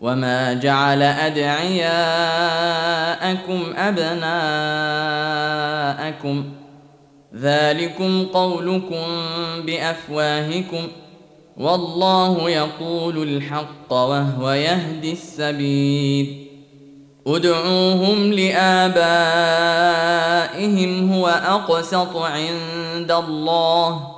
وما جعل ادعياءكم ابناءكم ذلكم قولكم بافواهكم والله يقول الحق وهو يهدي السبيل ادعوهم لابائهم هو اقسط عند الله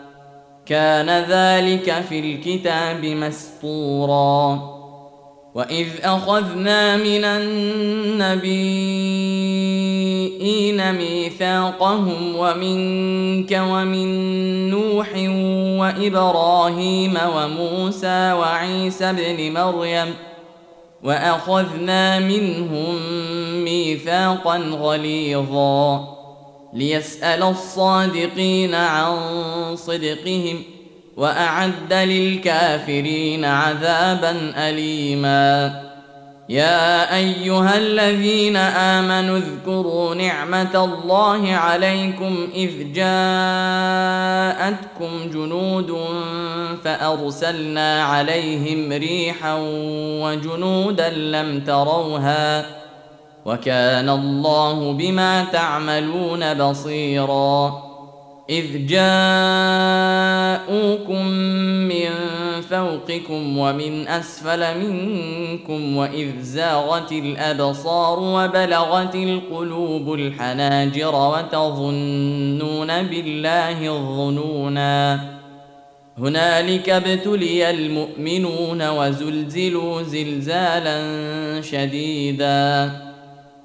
كان ذلك في الكتاب مسطورا. وإذ أخذنا من النبيين ميثاقهم ومنك ومن نوح وإبراهيم وموسى وعيسى ابن مريم وأخذنا منهم ميثاقا غليظا. ليسأل الصادقين عن صدقهم وأعد للكافرين عذابا أليما. يا أيها الذين آمنوا اذكروا نعمة الله عليكم إذ جاءتكم جنود فأرسلنا عليهم ريحا وجنودا لم تروها وكان الله بما تعملون بصيرا. إذ جاءوكم من فوقكم ومن أسفل منكم وإذ زاغت الأبصار وبلغت القلوب الحناجر وتظنون بالله الظنونا. هنالك ابتلي المؤمنون وزلزلوا زلزالا شديدا.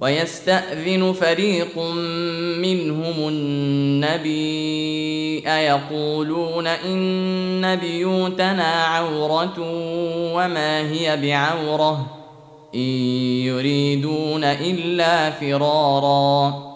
ويستأذن فريق منهم النبي أيقولون إن بيوتنا عورة وما هي بعورة إن يريدون إلا فرارا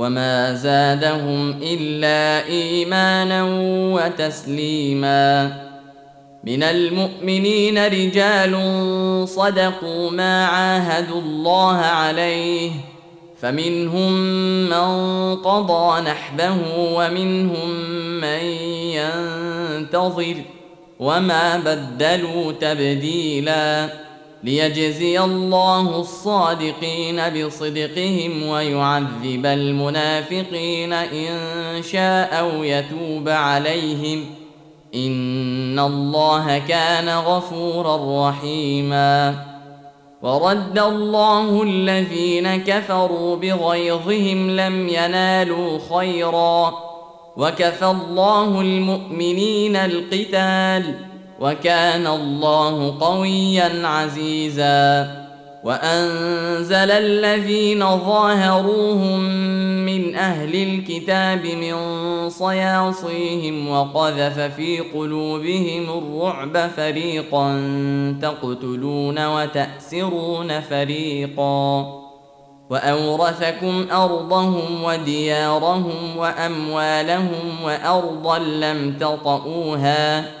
وما زادهم الا ايمانا وتسليما من المؤمنين رجال صدقوا ما عاهدوا الله عليه فمنهم من قضى نحبه ومنهم من ينتظر وما بدلوا تبديلا ليجزي الله الصادقين بصدقهم ويعذب المنافقين إن شاء أو يتوب عليهم. إن الله كان غفورا رحيما. ورد الله الذين كفروا بغيظهم لم ينالوا خيرا. وكفى الله المؤمنين القتال. وكان الله قويا عزيزا وأنزل الذين ظاهروهم من أهل الكتاب من صياصيهم وقذف في قلوبهم الرعب فريقا تقتلون وتأسرون فريقا وأورثكم أرضهم وديارهم وأموالهم وأرضا لم تطئوها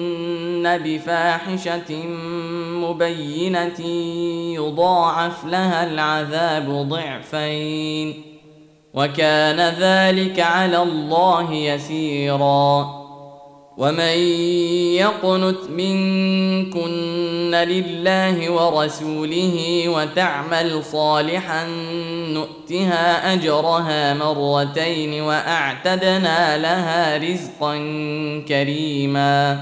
بفاحشة مبينة يضاعف لها العذاب ضعفين وكان ذلك على الله يسيرا ومن يقنت منكن لله ورسوله وتعمل صالحا نؤتها أجرها مرتين وأعتدنا لها رزقا كريما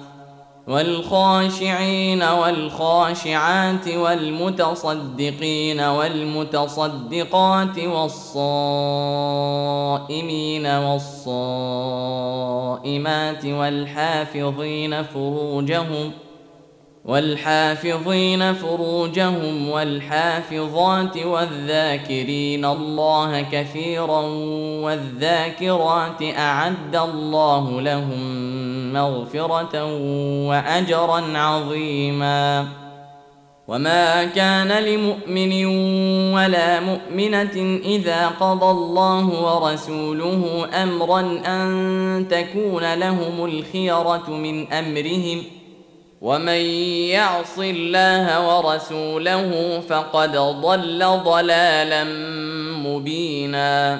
والخاشعين والخاشعات والمتصدقين والمتصدقات والصائمين والصائمات والحافظين فروجهم ۖ والحافظين فروجهم والحافظات والذاكرين الله كثيرا والذاكرات أعد الله لهم مغفرة وأجرا عظيما. وما كان لمؤمن ولا مؤمنة إذا قضى الله ورسوله أمرا أن تكون لهم الخيرة من امرهم ۖ. ومن يعص الله ورسوله فقد ضل ضلالا مبينا.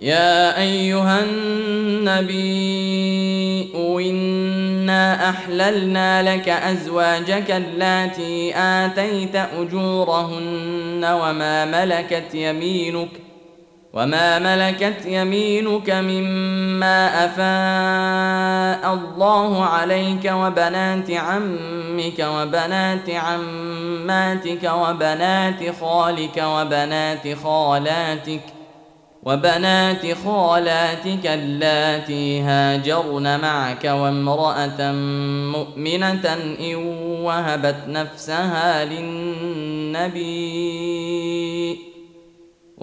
يا أيها النبي إنا أحللنا لك أزواجك اللاتي آتيت أجورهن وما ملكت يمينك وما ملكت يمينك مما أفاء الله عليك وبنات عمك وبنات عماتك وبنات خالك وبنات خالاتك. وبنات خالاتك اللاتي هاجرن معك وامرأة مؤمنة إن وهبت نفسها للنبي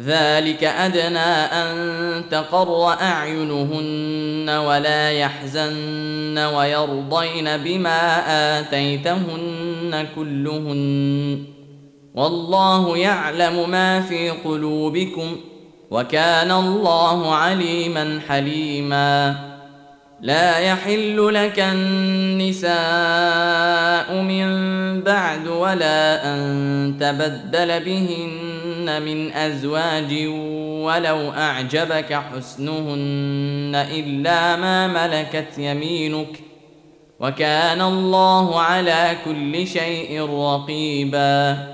ذلك أدنى أن تقر أعينهن ولا يحزن ويرضين بما آتيتهن كلهن. والله يعلم ما في قلوبكم وكان الله عليما حليما. لا يحل لك النساء من بعد ولا أن تبدل بهن من ازواج ولو اعجبك حسنهن الا ما ملكت يمينك وكان الله على كل شيء رقيبا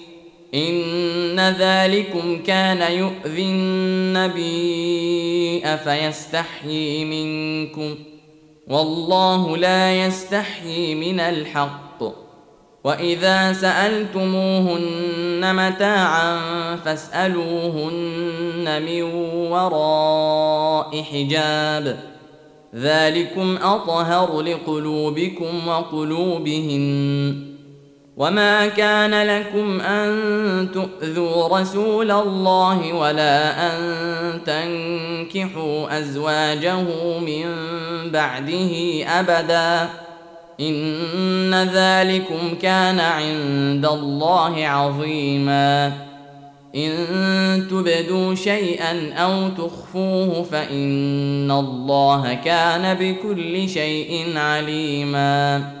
ان ذلكم كان يؤذي النبي افيستحيي منكم والله لا يستحيي من الحق واذا سالتموهن متاعا فاسالوهن من وراء حجاب ذلكم اطهر لقلوبكم وقلوبهن وما كان لكم ان تؤذوا رسول الله ولا ان تنكحوا ازواجه من بعده ابدا ان ذلكم كان عند الله عظيما ان تبدوا شيئا أو تخفوه فان الله كان بكل شيء عليما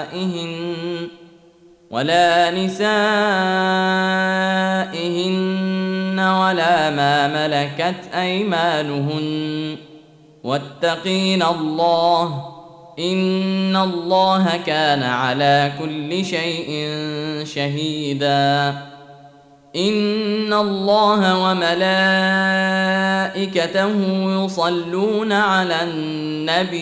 ولا نسائهن ولا ما ملكت أيمانهن. واتقين الله إن الله كان على كل شيء شهيدا. إن الله وملائكته يصلون على النبي.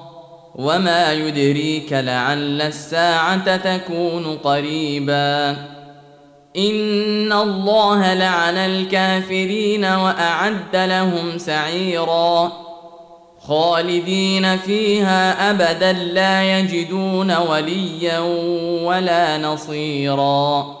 وما يدريك لعل الساعة تكون قريبا ان الله لعن الكافرين واعد لهم سعيرا خالدين فيها ابدا لا يجدون وليا ولا نصيرا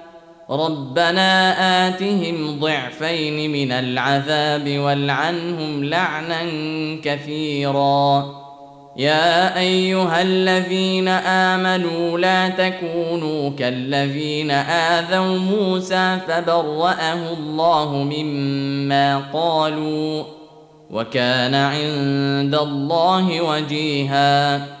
ربنا آتهم ضعفين من العذاب والعنهم لعنا كثيرا. يا أيها الذين آمنوا لا تكونوا كالذين آذوا موسى فبرأه الله مما قالوا وكان عند الله وجيها.